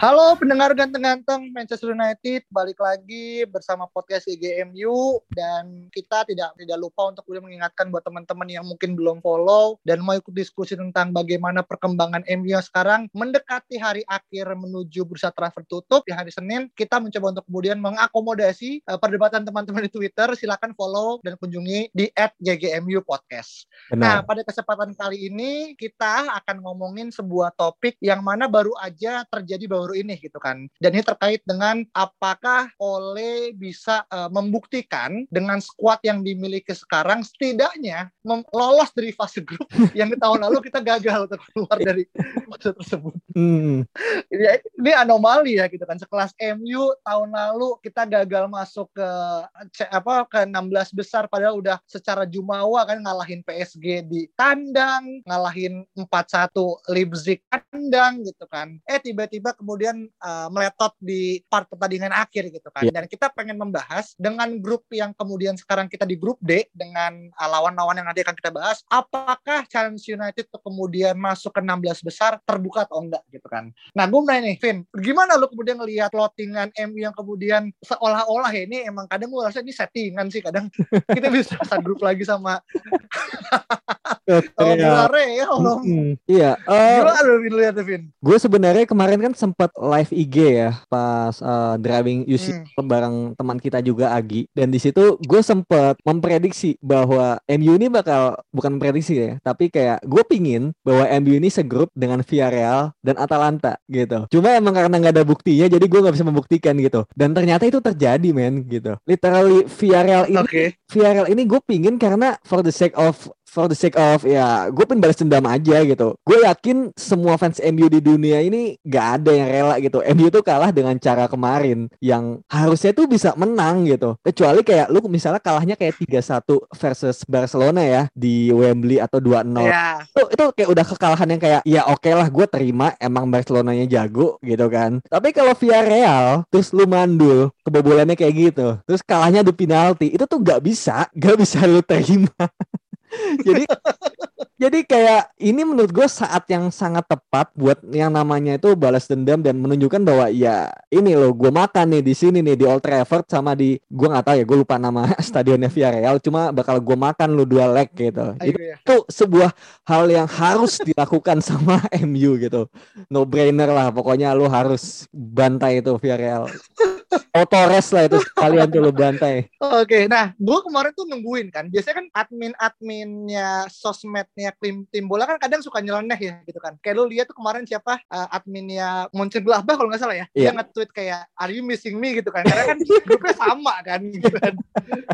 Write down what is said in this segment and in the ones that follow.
Halo pendengar ganteng-ganteng Manchester United, balik lagi bersama podcast IGMU dan kita tidak tidak lupa untuk kemudian mengingatkan buat teman-teman yang mungkin belum follow dan mau ikut diskusi tentang bagaimana perkembangan MU sekarang mendekati hari akhir menuju bursa transfer tutup di hari Senin kita mencoba untuk kemudian mengakomodasi uh, perdebatan teman-teman di Twitter silakan follow dan kunjungi di @ggmu podcast. Benar. Nah pada kesempatan kali ini kita akan ngomongin sebuah topik yang mana baru aja terjadi baru ini gitu kan. Dan ini terkait dengan apakah Ole bisa uh, membuktikan dengan skuad yang dimiliki sekarang setidaknya lolos dari fase grup yang di tahun lalu kita gagal untuk keluar dari fase tersebut. Hmm. ini, ini anomali ya gitu kan. Sekelas MU tahun lalu kita gagal masuk ke apa ke 16 besar padahal udah secara jumawa kan ngalahin PSG di tandang, ngalahin 4-1 Leipzig tandang gitu kan. Eh tiba-tiba kemudian kemudian uh, meletot di part pertandingan akhir gitu kan. Yeah. Dan kita pengen membahas dengan grup yang kemudian sekarang kita di grup D dengan uh, lawan-lawan yang nanti akan kita bahas, apakah Challenge United tuh kemudian masuk ke 16 besar terbuka atau enggak gitu kan. Nah, gue nanya nih, Vin, gimana lu kemudian ngelihat plottingan MU yang kemudian seolah-olah ya ini emang kadang gue rasa ini settingan sih kadang kita bisa satu grup lagi sama Oh, ya, Allah. Hmm, iya. Uh, lu lihat Vin? Gue sebenarnya kemarin kan sempat live IG ya pas uh, driving UC hmm. bareng teman kita juga Agi dan di situ gue sempat memprediksi bahwa MU ini bakal bukan memprediksi ya, tapi kayak gue pingin bahwa MU ini segrup dengan Villarreal dan Atalanta gitu. Cuma emang karena nggak ada buktinya, jadi gue nggak bisa membuktikan gitu. Dan ternyata itu terjadi men gitu. Literally Villarreal ini, okay. Villarreal ini gue pingin karena for the sake of for the sake of ya gue pengen balas dendam aja gitu. Gue yakin semua fans MU di dunia ini gak ada yang rela gitu. MU tuh kalah dengan cara kemarin yang harusnya tuh bisa menang gitu. Kecuali kayak lu misalnya kalahnya kayak 3-1 versus Barcelona ya di Wembley atau 2-0 yeah. itu, itu kayak udah kekalahan yang kayak ya oke okay lah gue terima emang Barcelonanya jago gitu kan. Tapi kalau via Real terus lu mandul kebobolannya kayak gitu terus kalahnya di penalti itu tuh gak bisa gak bisa lu terima jadi jadi kayak ini menurut gue saat yang sangat tepat buat yang namanya itu balas dendam dan menunjukkan bahwa ya ini loh gue makan nih di sini nih di Old Trafford sama di gue nggak tahu ya gue lupa nama stadionnya Villarreal cuma bakal gue makan lu dua leg gitu. Ayo, itu, ya. itu sebuah hal yang harus dilakukan sama MU gitu. No brainer lah pokoknya lu harus bantai itu Villarreal Otores lah itu kalian tuh lu bantai. Oke, okay, nah gue kemarin tuh nungguin kan. Biasanya kan admin-adminnya sosmednya tim tim bola kan kadang suka nyeleneh ya gitu kan. Kayak lu lihat tuh kemarin siapa uh, adminnya Mönchengladbach kalau nggak salah ya. Yeah. Dia nge-tweet kayak Are you missing me gitu kan. Karena kan grupnya sama kan gitu kan.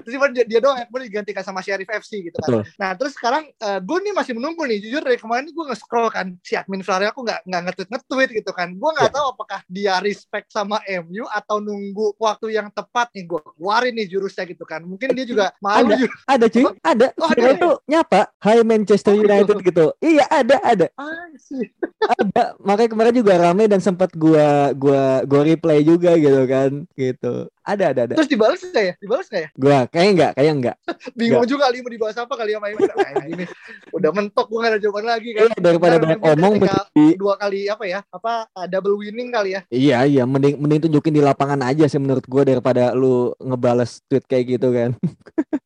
terus cuma dia, dia doang yang boleh digantikan sama Sheriff FC gitu kan. Betul. Nah terus sekarang uh, gue nih masih menunggu nih. Jujur dari kemarin gue nge-scroll kan si admin Villarreal aku nggak nggak nge-tweet nge-tweet gitu kan. Gue nggak yeah. tahu apakah dia respect sama MU atau nunggu nunggu waktu yang tepat nih gue keluarin nih jurusnya gitu kan. Mungkin dia juga malu ada, juga. ada cuy. Ada. Oh, ada itu ya? nyapa? Hai Manchester oh, United gitu. gitu iya ada ada. Ah, ada. Makanya kemarin juga rame dan sempat gua gua gua replay juga gitu kan. Gitu ada, ada, ada. Terus dibalas nggak ya? Dibalas nggak ya? Gua kayaknya enggak, kayaknya enggak. Bingung enggak. juga kali mau dibahas apa kali ya main. Nah, ini udah mentok gua gak ada jawaban lagi kan. Iya, daripada banyak omong dua kali apa ya? Apa uh, double winning kali ya? Iya, iya, mending mending tunjukin di lapangan aja sih menurut gua daripada lu ngebales tweet kayak gitu kan.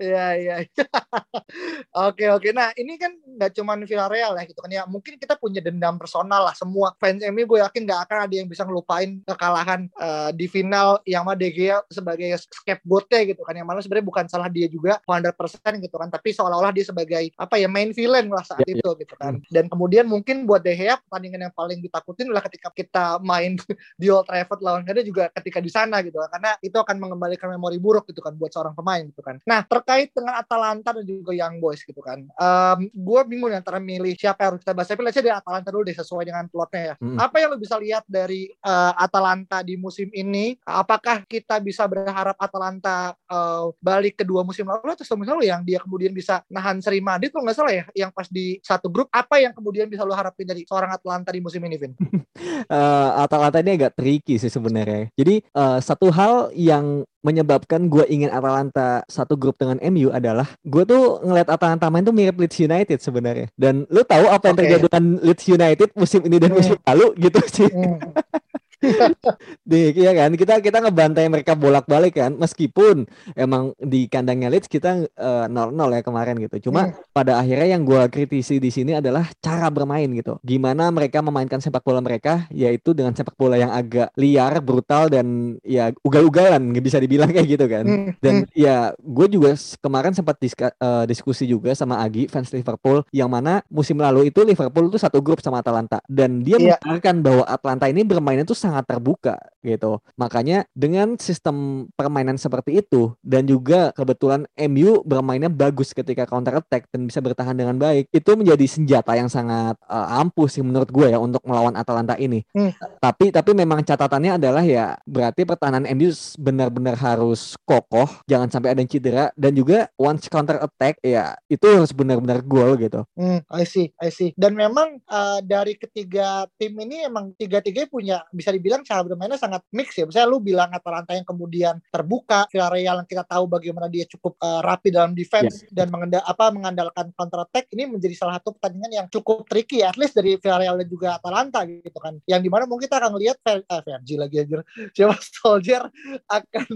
Iya iya. Oke oke. Nah ini kan nggak cuma Villarreal ya gitu kan ya. Mungkin kita punya dendam personal lah semua fans MU. Gue yakin nggak akan ada yang bisa ngelupain kekalahan uh, di final yang De Gea sebagai scapegoatnya gitu kan. Yang mana sebenarnya bukan salah dia juga 100% gitu kan. Tapi seolah-olah dia sebagai apa ya main villain lah saat yeah, itu yeah. gitu kan. Dan kemudian mungkin buat De Gea pertandingan yang paling ditakutin adalah ketika kita main di Old Trafford lawan dia juga ketika di sana gitu kan. Karena itu akan mengembalikan memori buruk gitu kan buat seorang pemain gitu kan. Nah terkait dengan Atalanta dan juga Young Boys gitu kan. Um, gue bingung antara milih siapa yang harus kita bahas. Tapi let's dari Atalanta dulu deh sesuai dengan plotnya ya. Hmm. Apa yang lo bisa lihat dari uh, Atalanta di musim ini? Apakah kita bisa berharap Atalanta uh, balik ke dua musim lalu atau musim lalu yang dia kemudian bisa nahan Seri Madrid kalau nggak salah ya yang pas di satu grup apa yang kemudian bisa lo harapin dari seorang Atalanta di musim ini Vin? uh, Atalanta ini agak tricky sih sebenarnya. Jadi uh, satu hal yang menyebabkan gue ingin Atalanta satu grup dengan MU adalah gue tuh ngeliat Atalanta main tuh mirip Leeds United sebenarnya. Dan lu tahu apa yang okay. terjadi dengan Leeds United musim ini dan musim hmm. lalu gitu sih. Hmm. Di ya kan kita kita ngebantai mereka bolak-balik kan meskipun emang di kandangnya Leeds kita uh, nol ya kemarin gitu cuma hmm. pada akhirnya yang gue kritisi di sini adalah cara bermain gitu gimana mereka memainkan sepak bola mereka yaitu dengan sepak bola yang agak liar brutal dan ya ugal-ugalan bisa dibilang kayak gitu kan hmm. dan hmm. ya gue juga kemarin sempat diska, uh, diskusi juga sama Agi fans Liverpool yang mana musim lalu itu Liverpool itu satu grup sama Atalanta dan dia yeah. mengatakan bahwa Atalanta ini bermainnya tuh sangat terbuka gitu. Makanya dengan sistem permainan seperti itu dan juga kebetulan MU bermainnya bagus ketika counter attack dan bisa bertahan dengan baik, itu menjadi senjata yang sangat uh, ampuh sih menurut gue ya untuk melawan Atalanta ini. Hmm. Tapi tapi memang catatannya adalah ya berarti pertahanan MU benar-benar harus kokoh, jangan sampai ada yang cedera dan juga once counter attack ya itu harus benar-benar gol gitu. Hmm, I see, I see. Dan memang uh, dari ketiga tim ini emang tiga-tiga punya bisa dibilang cara bermainnya sangat mix ya. Misalnya lu bilang Atalanta yang kemudian terbuka, Villarreal yang kita tahu bagaimana dia cukup uh, rapi dalam defense yeah. dan mengandal apa mengandalkan counter attack ini menjadi salah satu pertandingan yang cukup tricky at least dari Villarreal dan juga Atalanta gitu kan. Yang di mana mungkin kita akan lihat uh, eh, Vergi lagi aja siapa Soldier akan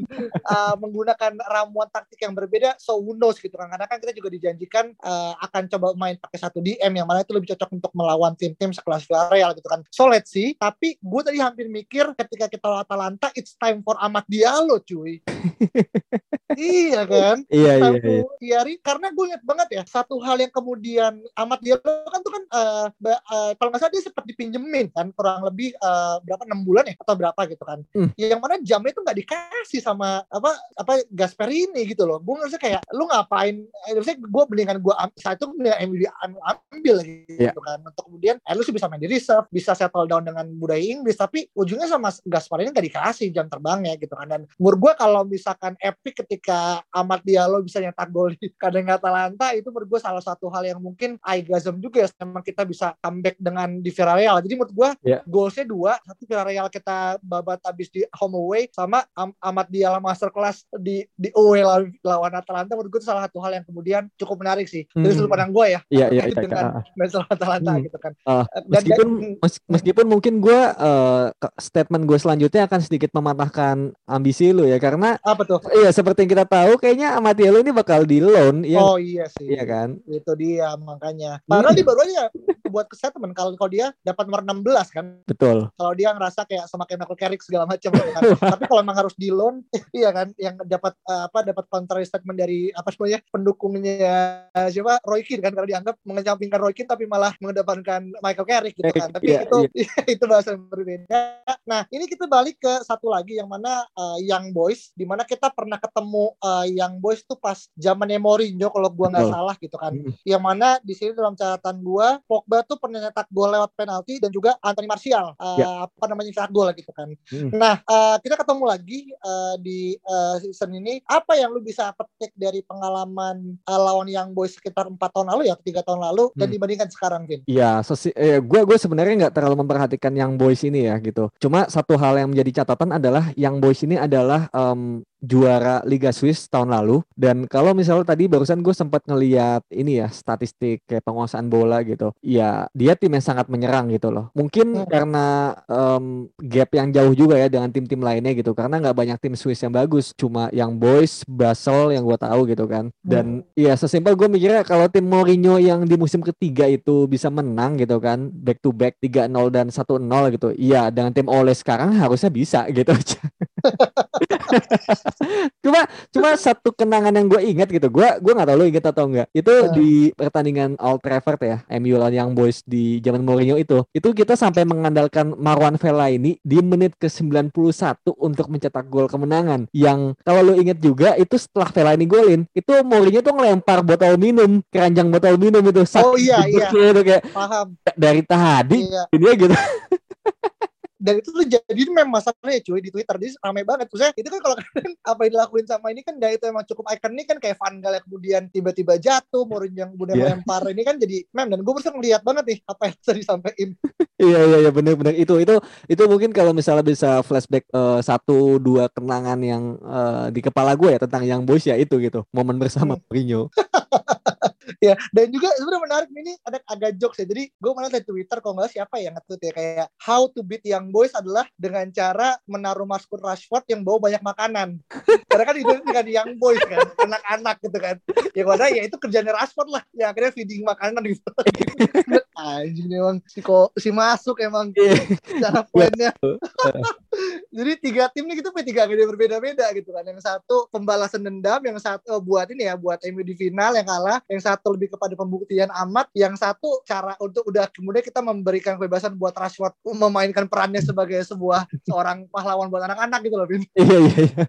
uh, menggunakan ramuan taktik yang berbeda so who knows gitu kan. Karena kan kita juga dijanjikan uh, akan coba main pakai satu DM yang mana itu lebih cocok untuk melawan tim-tim sekelas Villarreal gitu kan. So let's see. Tapi gue tadi hampir mikir ketika kita lawan Atalanta it's time for Amat Diallo cuy. Iya kan? Iya iya, iya. Tiari karena gue inget banget ya satu hal yang kemudian Amat Diallo kan tuh kan uh, uh, kalau nggak salah dia sempat dipinjemin kan kurang lebih uh, berapa enam bulan ya atau berapa gitu kan. Hmm. yang mana jamnya itu nggak dikasih sama apa apa Gasperini gitu loh. Gue ngerasa kayak lu ngapain? Maksudnya gue belikan gue saat itu ambil ambil gitu yeah. kan. Untuk kemudian eh, lu sih bisa main di reserve bisa settle down dengan budaya Inggris tapi ujungnya sama Gasparini nggak dikasih jam terbangnya gitu kan dan menurut gue kalau misalkan epic ketika Amat Diallo bisa nyetak gol di kandang Atalanta itu menurut gue salah satu hal yang mungkin Aigazem juga ya memang kita bisa comeback dengan di Villarreal jadi menurut gue yeah. goalsnya dua satu Villarreal kita babat habis di home away sama Am Amat Diallo masterclass di di away lawan, lawan Atalanta menurut gue itu salah satu hal yang kemudian cukup menarik sih hmm. dari sudut pandang gue ya yeah, yeah, yeah, dengan yeah. Atalanta hmm. gitu kan uh, meskipun dan, meskipun mungkin gue uh, statement gue selanjutnya akan sedikit mematahkan ambisi lu ya karena apa tuh? Iya seperti yang kita tahu kayaknya Amatielo ini bakal di loan ya. Oh iya sih. Iya kan? Itu dia makanya. Padahal hmm. di baru aja buat statement kalau kalau dia dapat nomor 16 kan. Betul. Kalau dia ngerasa kayak sama kayak Michael Carrick segala macam gitu kan. Tapi kalau memang harus di loan iya kan yang dapat uh, apa dapat counter statement dari apa sebenarnya pendukungnya siapa Roy Keane kan kalau dianggap mengecampingkan Roy Keane tapi malah mengedepankan Michael Carrick gitu kan. Tapi iya, itu iya. itu bahasa yang berbeda. Nah, ini kita balik ke satu lagi yang mana uh, Young Boys, di mana kita pernah ketemu uh, Young Boys tuh pas zamannya Mourinho kalau gua nggak salah gitu kan. Mm. Yang mana di sini dalam catatan gua, Pogba tuh pernah nyetak gol lewat penalti dan juga Anthony Martial uh, yeah. apa namanya nyetak gol gitu kan. Mm. Nah, uh, kita ketemu lagi uh, di uh, season ini. Apa yang lu bisa petik dari pengalaman uh, lawan Young Boys sekitar empat tahun lalu ya, tiga tahun lalu mm. dan dibandingkan sekarang, Vin? Iya, eh, gue gue sebenarnya nggak terlalu memperhatikan Young Boys ini ya gitu. Cuma satu hal yang menjadi catatan adalah Young Boys ini adalah um, juara Liga Swiss tahun lalu. Dan kalau misalnya tadi barusan gue sempat ngeliat ini ya statistik kayak penguasaan bola gitu. Ya dia tim yang sangat menyerang gitu loh. Mungkin hmm. karena um, gap yang jauh juga ya dengan tim-tim lainnya gitu. Karena nggak banyak tim Swiss yang bagus. Cuma yang Boys Basel yang gue tahu gitu kan. Dan hmm. ya sesimpel gue mikirnya kalau tim Mourinho yang di musim ketiga itu bisa menang gitu kan back to back 3-0 dan 1-0 gitu. Iya dengan tim Ole sekarang harusnya bisa gitu cuma cuma satu kenangan yang gue ingat gitu. Gue gue nggak tahu lo inget atau enggak itu uh. di pertandingan Old Trafford ya MU lawan Young Boys di zaman Mourinho itu. Itu kita sampai mengandalkan Marwan ini di menit ke 91 untuk mencetak gol kemenangan. Yang kalau lo inget juga itu setelah ini golin itu Mourinho tuh ngelempar botol minum keranjang botol minum itu. Oh iya iya. itu kayak paham. dari tadi iya. ini gitu dan itu tuh jadi memang masalahnya cuy di Twitter. Jadi ramai banget. Maksudnya itu kan kalau kalian apa yang dilakuin sama ini kan gak itu emang cukup ikonik kan kayak Van Gaal kemudian tiba-tiba jatuh Mourinho yang kemudian yeah. lempar ini kan jadi mem dan gue berusaha ngeliat banget nih apa yang tadi disampaikan. Iya iya iya benar-benar itu itu itu mungkin kalau misalnya bisa flashback uh, satu dua kenangan yang uh, di kepala gue ya tentang yang bos ya itu gitu. Momen bersama hmm. Mourinho ya dan juga sebenarnya menarik ini ada agak jokes ya. Jadi gue malah di Twitter kalau nggak siapa yang ngetweet ya kayak how to beat young boys adalah dengan cara menaruh Marcus Rashford yang bawa banyak makanan. Karena kan itu dengan young boys kan anak-anak gitu kan. Ya mana ya itu kerjanya Rashford lah yang akhirnya feeding makanan gitu anjing emang si kok si masuk emang iya. cara poinnya. Jadi tiga tim nih kita punya tiga gede berbeda-beda gitu kan. Yang satu pembalasan dendam yang satu oh, buat ini ya buat MU di final yang kalah. Yang satu lebih kepada pembuktian amat. Yang satu cara untuk udah kemudian kita memberikan kebebasan buat Rashford memainkan perannya sebagai sebuah seorang pahlawan buat anak-anak gitu loh Bin iya iya iya.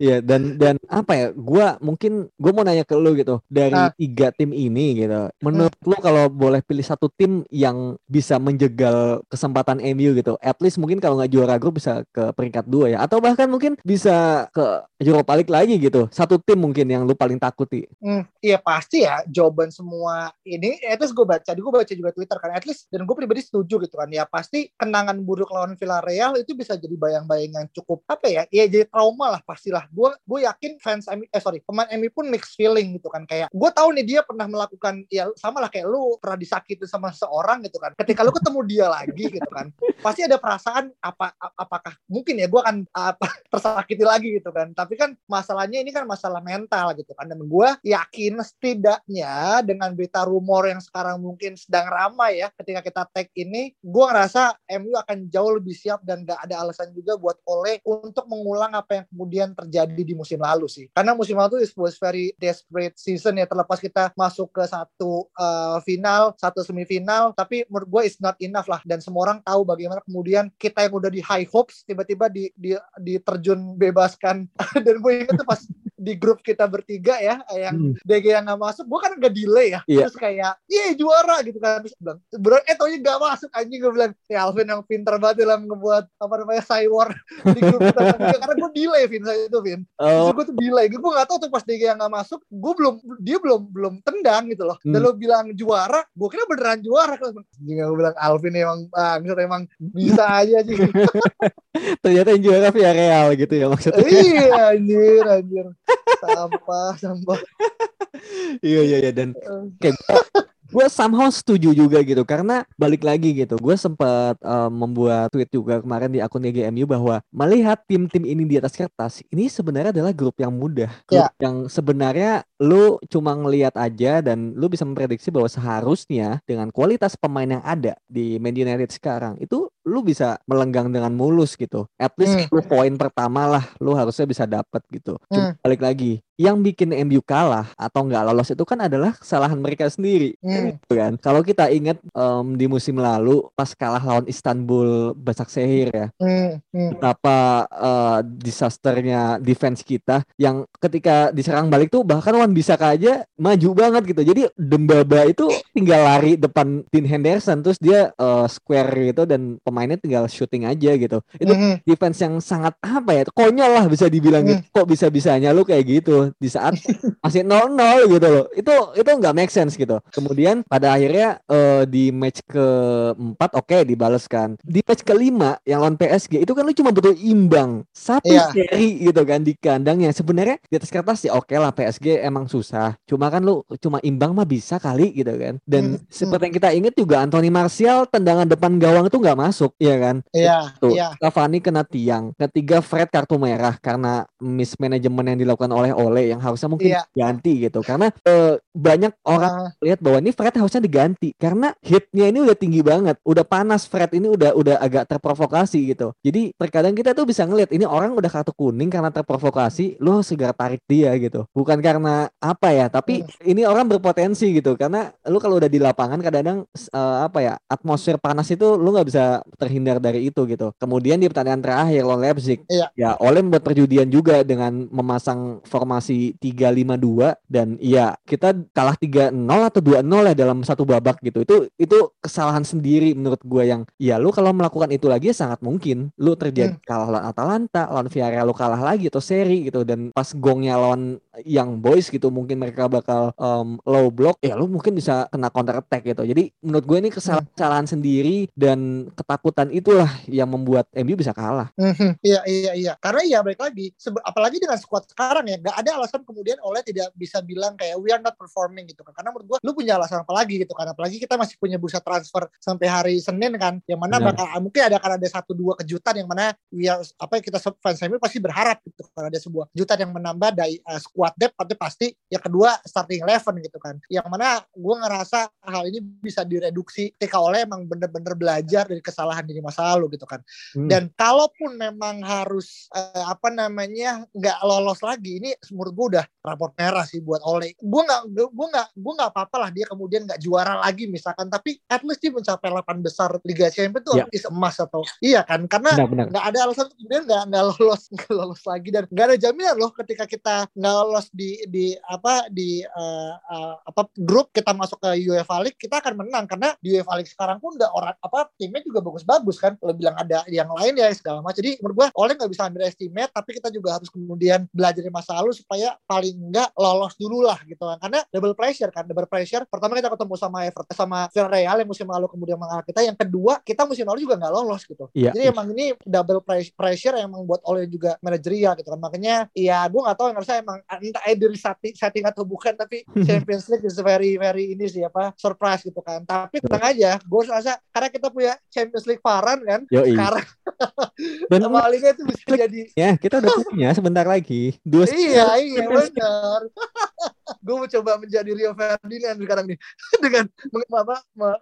Iya dan dan apa ya gue mungkin gue mau nanya ke lu gitu. Dari nah. tiga tim ini gitu menurut hmm. lu kalau boleh pilih satu tim yang bisa menjegal kesempatan MU gitu. At least mungkin kalau nggak juara grup bisa ke peringkat dua ya. Atau bahkan mungkin bisa ke Europa League lagi gitu. Satu tim mungkin yang lu paling takuti. Hmm, iya pasti ya jawaban semua ini at least gue baca gue baca juga Twitter kan at least dan gue pribadi setuju gitu kan ya pasti kenangan buruk lawan Villarreal itu bisa jadi bayang-bayang yang cukup apa ya ya jadi trauma lah pastilah. Gue gue yakin fans MU eh sorry pemain MU pun mixed feeling gitu kan kayak gue tahu nih dia pernah melakukan ya sama lah kayak lu pernah disakiti sama seorang gitu kan. Ketika lu ketemu dia lagi gitu kan pasti ada perasaan apa apakah mungkin ya gue akan apa tersakiti lagi gitu kan. Tapi kan masalahnya ini kan masalah mental gitu kan. Dan gue yakin setidaknya dengan berita rumor yang sekarang mungkin sedang ramai ya ketika kita tag ini gue ngerasa MU akan jauh lebih siap dan gak ada alasan juga buat Ole untuk mengulang apa yang kemudian terjadi di musim lalu sih. Karena musim lalu itu was very desperate season ya terlepas kita masuk ke satu uh, final satu semifinal tapi menurut gue it's not enough lah. Dan semua orang tahu bagaimana kemudian kita yang udah di high hopes tiba-tiba di, di diterjun bebaskan. Dan gue inget tuh pas di grup kita bertiga ya yang hmm. DG yang nggak masuk gue kan gak delay ya. Yeah. terus kayak iya juara gitu kan. Terus bilang bro eh taunya gak masuk anjing. Gue bilang ya Alvin yang pinter banget dalam ngebuat apa namanya cywar di grup kita bertiga. Karena gue delay Vin saya itu Vin. Oh. gue tuh delay. Gue gak tau tuh pas DG yang nggak masuk gue belum dia belum belum tendang gitu loh. Hmm. dan lo bilang juara gue kira beneran juara. Kan gue bilang Alvin emang bangsat emang bisa aja sih ternyata yang juara via real gitu ya maksudnya. Iya anjir anjir sampah sampah. Iya iya iya dan kayak gue somehow setuju juga gitu karena balik lagi gitu gue sempat um, membuat tweet juga kemarin di akun GMU bahwa melihat tim-tim ini di atas kertas ini sebenarnya adalah grup yang mudah. Grup yeah. yang sebenarnya lu cuma ngelihat aja dan lu bisa memprediksi bahwa seharusnya dengan kualitas pemain yang ada di Man United sekarang itu lu bisa melenggang dengan mulus gitu. At least hmm. poin pertama lah lu harusnya bisa dapat gitu. Cuma hmm. balik lagi, yang bikin MU kalah atau nggak lolos itu kan adalah kesalahan mereka sendiri, hmm. gitu kan? Kalau kita ingat um, di musim lalu pas kalah lawan Istanbul Basaksehir ya, hmm. Hmm. betapa uh, disasternya defense kita yang ketika diserang balik tuh bahkan Wan bisa aja maju banget gitu. Jadi Dembaba itu tinggal lari depan Dean Henderson terus dia uh, square gitu dan pemainnya tinggal shooting aja gitu. Itu mm -hmm. defense yang sangat apa ya? Konyol lah bisa dibilang mm. gitu. Kok bisa-bisanya lu kayak gitu. di saat masih 0-0 gitu loh. Itu itu nggak make sense gitu. Kemudian pada akhirnya uh, di match keempat oke okay, dibaleskan. Di match kelima yang lawan PSG itu kan lu cuma butuh imbang satu yeah. seri gitu kan di kandangnya. Sebenarnya di atas kertas ya oke okay lah PSG emang susah. Cuma kan lu cuma imbang mah bisa kali gitu kan. Dan hmm. seperti yang kita ingat juga Anthony Martial tendangan depan gawang itu nggak masuk, ya kan? Iya. Tuh, iya. Cavani kena tiang. Ketiga Fred kartu merah karena mismanagement yang dilakukan oleh Ole yang harusnya mungkin yeah. ganti gitu. Karena uh, banyak orang uh. lihat bahwa ini Fred harusnya diganti karena hitnya ini udah tinggi banget, udah panas Fred ini udah udah agak terprovokasi gitu. Jadi terkadang kita tuh bisa ngeliat ini orang udah kartu kuning karena terprovokasi, lu segera tarik dia gitu. Bukan karena apa ya, tapi hmm. ini orang berpotensi gitu karena lu kalau udah di lapangan kadang-kadang uh, apa ya atmosfer panas itu lu nggak bisa terhindar dari itu gitu. Kemudian di pertandingan terakhir lawan Leipzig, iya. ya Oleh membuat perjudian juga dengan memasang formasi 3-5-2 dan iya kita kalah 3-0 atau 2-0 ya dalam satu babak gitu. Itu itu kesalahan sendiri menurut gue yang ya lu kalau melakukan itu lagi ya sangat mungkin lu terjadi hmm. kalah lawan Atalanta, lawan Villarreal lu kalah lagi atau seri gitu dan pas gongnya lawan Young Boys gitu mungkin mereka bakal um, low block ya lu mungkin bisa kena counter attack gitu. Jadi menurut gue ini kesalahan-kesalahan hmm. sendiri dan ketakutan itulah yang membuat MU bisa kalah. Hmm, iya iya iya. Karena ya balik lagi, apalagi dengan squad sekarang ya, nggak ada alasan kemudian oleh tidak bisa bilang kayak we are not performing gitu kan. Karena menurut gue, lu punya alasan apa lagi gitu kan. Apalagi kita masih punya bursa transfer sampai hari Senin kan, yang mana bakal mungkin ada akan ada satu dua kejutan yang mana we are, apa kita fans MU pasti berharap gitu kan ada sebuah kejutan yang menambah dari uh, squad depth, tapi pasti yang kedua starting eleven gitu kan. Yang mana gue ngerasa hal ini bisa direduksi ketika oleh emang bener-bener belajar dari kesalahan di masa lalu gitu kan. Hmm. Dan kalaupun memang harus uh, apa namanya nggak lolos lagi, ini menurut gue udah raport merah sih buat oleh. Gue nggak gue nggak gue nggak apa-apa lah dia kemudian nggak juara lagi misalkan, tapi at least dia mencapai 8 besar Liga Champions itu yeah. emas atau iya kan? Karena nggak ada alasan kemudian nggak nggak lolos nggak lolos lagi dan nggak ada jaminan loh ketika kita nggak lolos di di apa di uh, uh, apa grup kita masuk ke UEFA League kita akan menang. Karena di UEFA League sekarang pun udah orang apa timnya juga bagus-bagus kan? Kalau bilang ada yang lain ya segala macam. Jadi menurut gue oleh nggak bisa ambil estimate tapi kita juga harus kemudian belajar dari masa lalu supaya paling enggak lolos dulu lah gitu kan? Karena double pressure kan. Double pressure pertama kita ketemu sama Everton sama Villarreal yang musim lalu kemudian mengalahkan kita. Yang kedua kita musim lalu juga nggak lolos gitu. Iya. jadi emang ini double pressure yang membuat oleh juga manajerial gitu kan. Makanya ya gue nggak tahu yang saya emang entah dari setting atau bukan tapi Champions League is very very ini sih apa surprise gitu kan. Tapi tenang aja gue rasa karena kita punya Champions League Faran kan Yoi. sekarang dan Liga itu bisa jadi ya kita udah punya sebentar lagi. Dua iya iya benar gue mau coba menjadi Rio Ferdinand sekarang nih. Dengan apa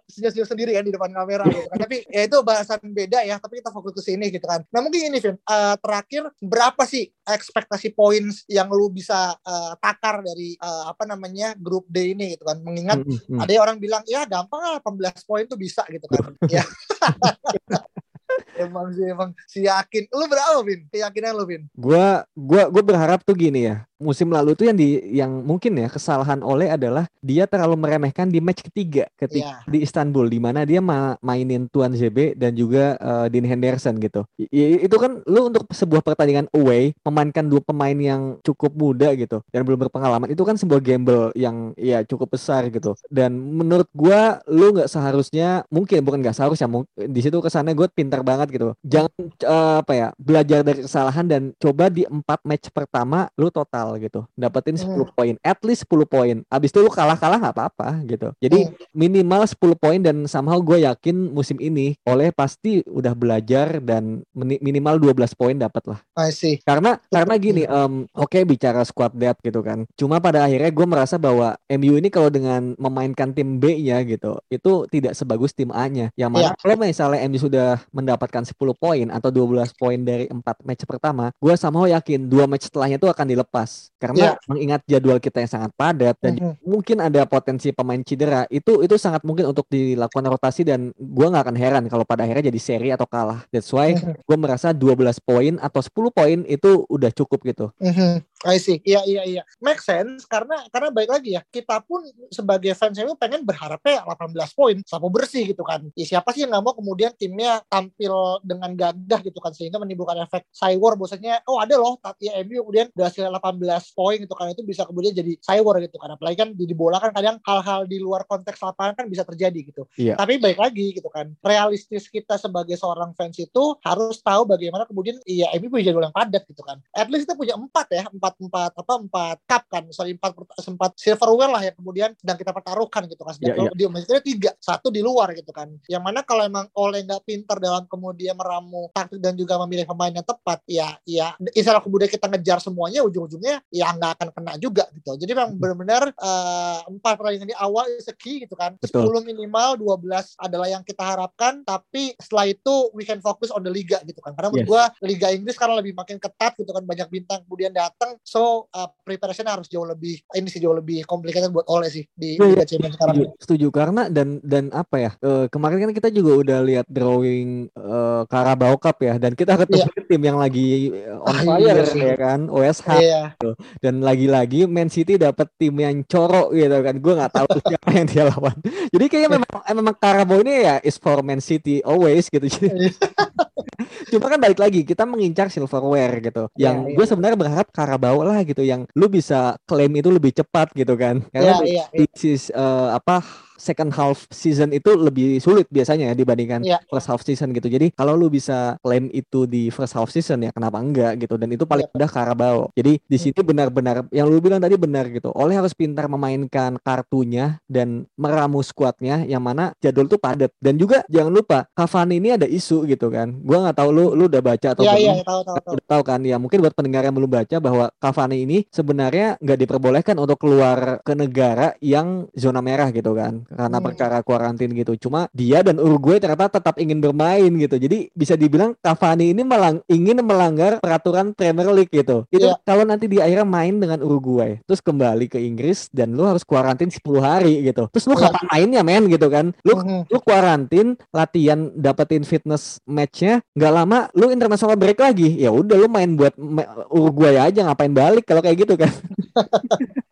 senyum-senyum sendiri kan di depan kamera gitu kan. tapi ya itu bahasan beda ya tapi kita fokus ke sini gitu kan. Nah mungkin ini Vin uh, terakhir berapa sih ekspektasi points yang lu bisa uh, takar dari uh, apa namanya grup D ini gitu kan? Mengingat mm. -hmm. ada orang bilang ya gampang lah 18 poin tuh bisa gitu kan. Ya emang sih emang si yakin lu berapa Vin? Keyakinan lu Vin? Gua gua gua berharap tuh gini ya musim lalu itu yang di yang mungkin ya kesalahan oleh adalah dia terlalu meremehkan di match ketiga ketika yeah. di Istanbul di mana dia ma mainin Tuan ZB dan juga uh, Dean Henderson gitu. I itu kan lu untuk sebuah pertandingan away memainkan dua pemain yang cukup muda gitu dan belum berpengalaman itu kan sebuah gamble yang ya cukup besar gitu. Dan menurut gua lu nggak seharusnya mungkin bukan nggak seharusnya di situ kesannya gue pintar banget gitu. Jangan uh, apa ya belajar dari kesalahan dan coba di empat match pertama lu total gitu. Dapetin 10 hmm. poin at least 10 poin. Abis itu lu kalah-kalah nggak apa-apa gitu. Jadi hmm. minimal 10 poin dan somehow gue yakin musim ini oleh pasti udah belajar dan minimal 12 poin dapat lah. I see. karena karena gini um, oke okay, bicara squad depth gitu kan. Cuma pada akhirnya gue merasa bahwa MU ini kalau dengan memainkan tim B-nya gitu itu tidak sebagus tim A-nya yang mana yeah. kalau misalnya MU sudah mendapatkan 10 poin atau 12 poin dari 4 match pertama gue somehow yakin dua match setelahnya itu akan dilepas karena yeah. mengingat jadwal kita yang sangat padat dan mm -hmm. mungkin ada potensi pemain cedera itu itu sangat mungkin untuk dilakukan rotasi dan gue nggak akan heran kalau pada akhirnya jadi seri atau kalah that's why mm -hmm. gue merasa 12 poin atau 10 poin itu udah cukup gitu mm -hmm. I see. Iya iya iya. Make sense karena karena baik lagi ya. Kita pun sebagai fans MU pengen berharapnya 18 poin sapu bersih gitu kan. Ya, siapa sih yang nggak mau kemudian timnya tampil dengan gagah gitu kan sehingga menimbulkan efek cywar bahwasanya oh ada loh tapi ya MU kemudian berhasil 18 poin gitu kan itu bisa kemudian jadi cywar gitu kan. Apalagi kan di bola kan kadang hal-hal di luar konteks lapangan kan bisa terjadi gitu. Iya. Tapi baik lagi gitu kan. Realistis kita sebagai seorang fans itu harus tahu bagaimana kemudian iya MU punya jadwal yang padat gitu kan. At least kita punya empat ya, empat empat empat apa empat cup kan sorry empat sempat silverware lah yang kemudian sedang kita pertaruhkan gitu kan Ya, sedang dia maksudnya tiga satu di luar gitu kan yang mana kalau emang oleh nggak pintar dalam kemudian meramu taktik dan juga memilih pemain yang tepat ya ya istilah kemudian kita ngejar semuanya ujung-ujungnya ya nggak akan kena juga gitu jadi memang Hmm. benar-benar eh, empat pertandingan di awal is key gitu kan Betul. 10 minimal 12 adalah yang kita harapkan tapi setelah itu we can focus on the liga gitu kan karena menurut Yes. gua Liga Inggris sekarang lebih makin ketat gitu kan banyak bintang kemudian datang so uh, preparation harus jauh lebih ini sih jauh lebih complicated buat oleh sih di Iya, Liga Champions sekarang. Setuju, setuju. Karena dan dan apa ya eh, kemarin kan kita juga udah lihat drawing eh, Carabao Cup ya dan kita ketemu tim yang lagi eh, on Ah, fire iya ya kan OSH iya. Dan lagi-lagi Man City dapat tim yang corok gitu kan. Gue nggak tahu siapa yang dia lawan. Jadi kayaknya memang memang Carabao ini ya is for Man City always gitu. Jadi cuma kan balik lagi kita mengincar silverware gitu yang Iya, gue iya. sebenarnya berharap Carabao lah gitu yang lu bisa klaim itu lebih cepat gitu kan karena iya iya di sis- eh, apa second half season itu lebih sulit biasanya ya dibandingkan Iya. first half season gitu. Jadi kalau lu bisa klaim itu di first half season ya kenapa enggak gitu dan itu paling Iya. mudah Carabao. Jadi di Hmm. sini benar-benar yang lu bilang tadi benar gitu. Oleh harus pintar memainkan kartunya dan meramu skuadnya yang mana jadwal tuh padat dan juga jangan lupa Cavani ini ada isu gitu kan. Gua nggak tahu lu lu udah baca atau iya belum. iya tahu tahu tahu Udah tahu kan ya mungkin buat pendengar yang belum baca bahwa Cavani ini sebenarnya nggak diperbolehkan untuk keluar ke negara yang zona merah gitu kan karena Hmm. perkara kuarantin gitu cuma dia dan Uruguay ternyata tetap ingin bermain gitu jadi bisa dibilang Cavani ini melang ingin melanggar peraturan Premier League gitu itu Iya. kalau nanti dia akhirnya main dengan Uruguay terus kembali ke Inggris dan lu harus kuarantin 10 hari gitu terus lu Iya. kapan mainnya men gitu kan lu Mhm. lu kuarantin latihan dapetin fitness matchnya nggak lama lu international break lagi. Ya udah lu main buat Uruguay aja ngapain balik kalau kayak gitu kan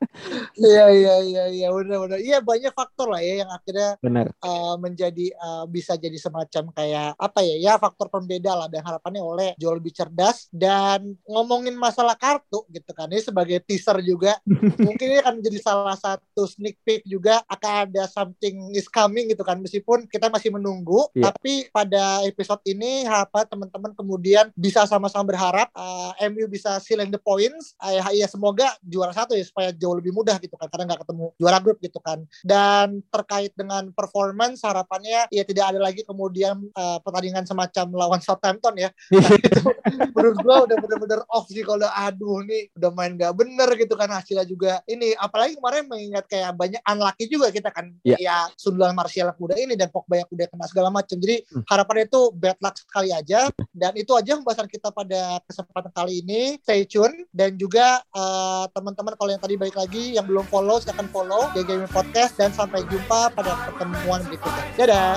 iya iya iya iya benar benar. Iya banyak faktor lah ya yang akhirnya benar. uh, menjadi uh, bisa jadi semacam kayak apa ya ya faktor pembeda lah dan harapannya oleh jauh lebih cerdas dan ngomongin masalah kartu gitu kan. Ini sebagai teaser juga mungkin ini akan menjadi salah satu sneak peek juga akan ada something is coming gitu kan. Meskipun kita masih menunggu Iya. tapi pada episode ini harapan teman-teman kemudian bisa sama-sama berharap uh, MU bisa sealing the points. Uh, ya, ya semoga juara satu ya supaya jauh lebih mudah gitu kan karena nggak ketemu juara grup gitu kan. Dan terkait dengan performance harapannya ya tidak ada lagi kemudian uh, pertandingan semacam lawan Southampton ya. Itu menurut gua udah bener-bener off sih kalau aduh nih udah main gak bener gitu kan. Hasilnya juga ini apalagi kemarin mengingat kayak banyak unlucky juga kita kan. Iya. ya sundulan Martial yang muda ini dan Pogba yang udah kena segala macam. Jadi Hmm. harapannya itu bad luck sekali aja. Dan itu aja pembahasan kita pada kesempatan kali ini. Stay tune. Dan juga eh, teman-teman kalau yang tadi baik lagi yang belum follow silahkan follow Gaming Podcast dan sampai jumpa pada pertemuan berikutnya dadah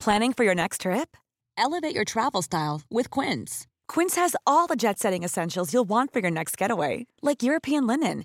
Planning for your next trip? Elevate your travel style with Quince. Quince has all the jet setting essentials you'll want for your next getaway, like European linen,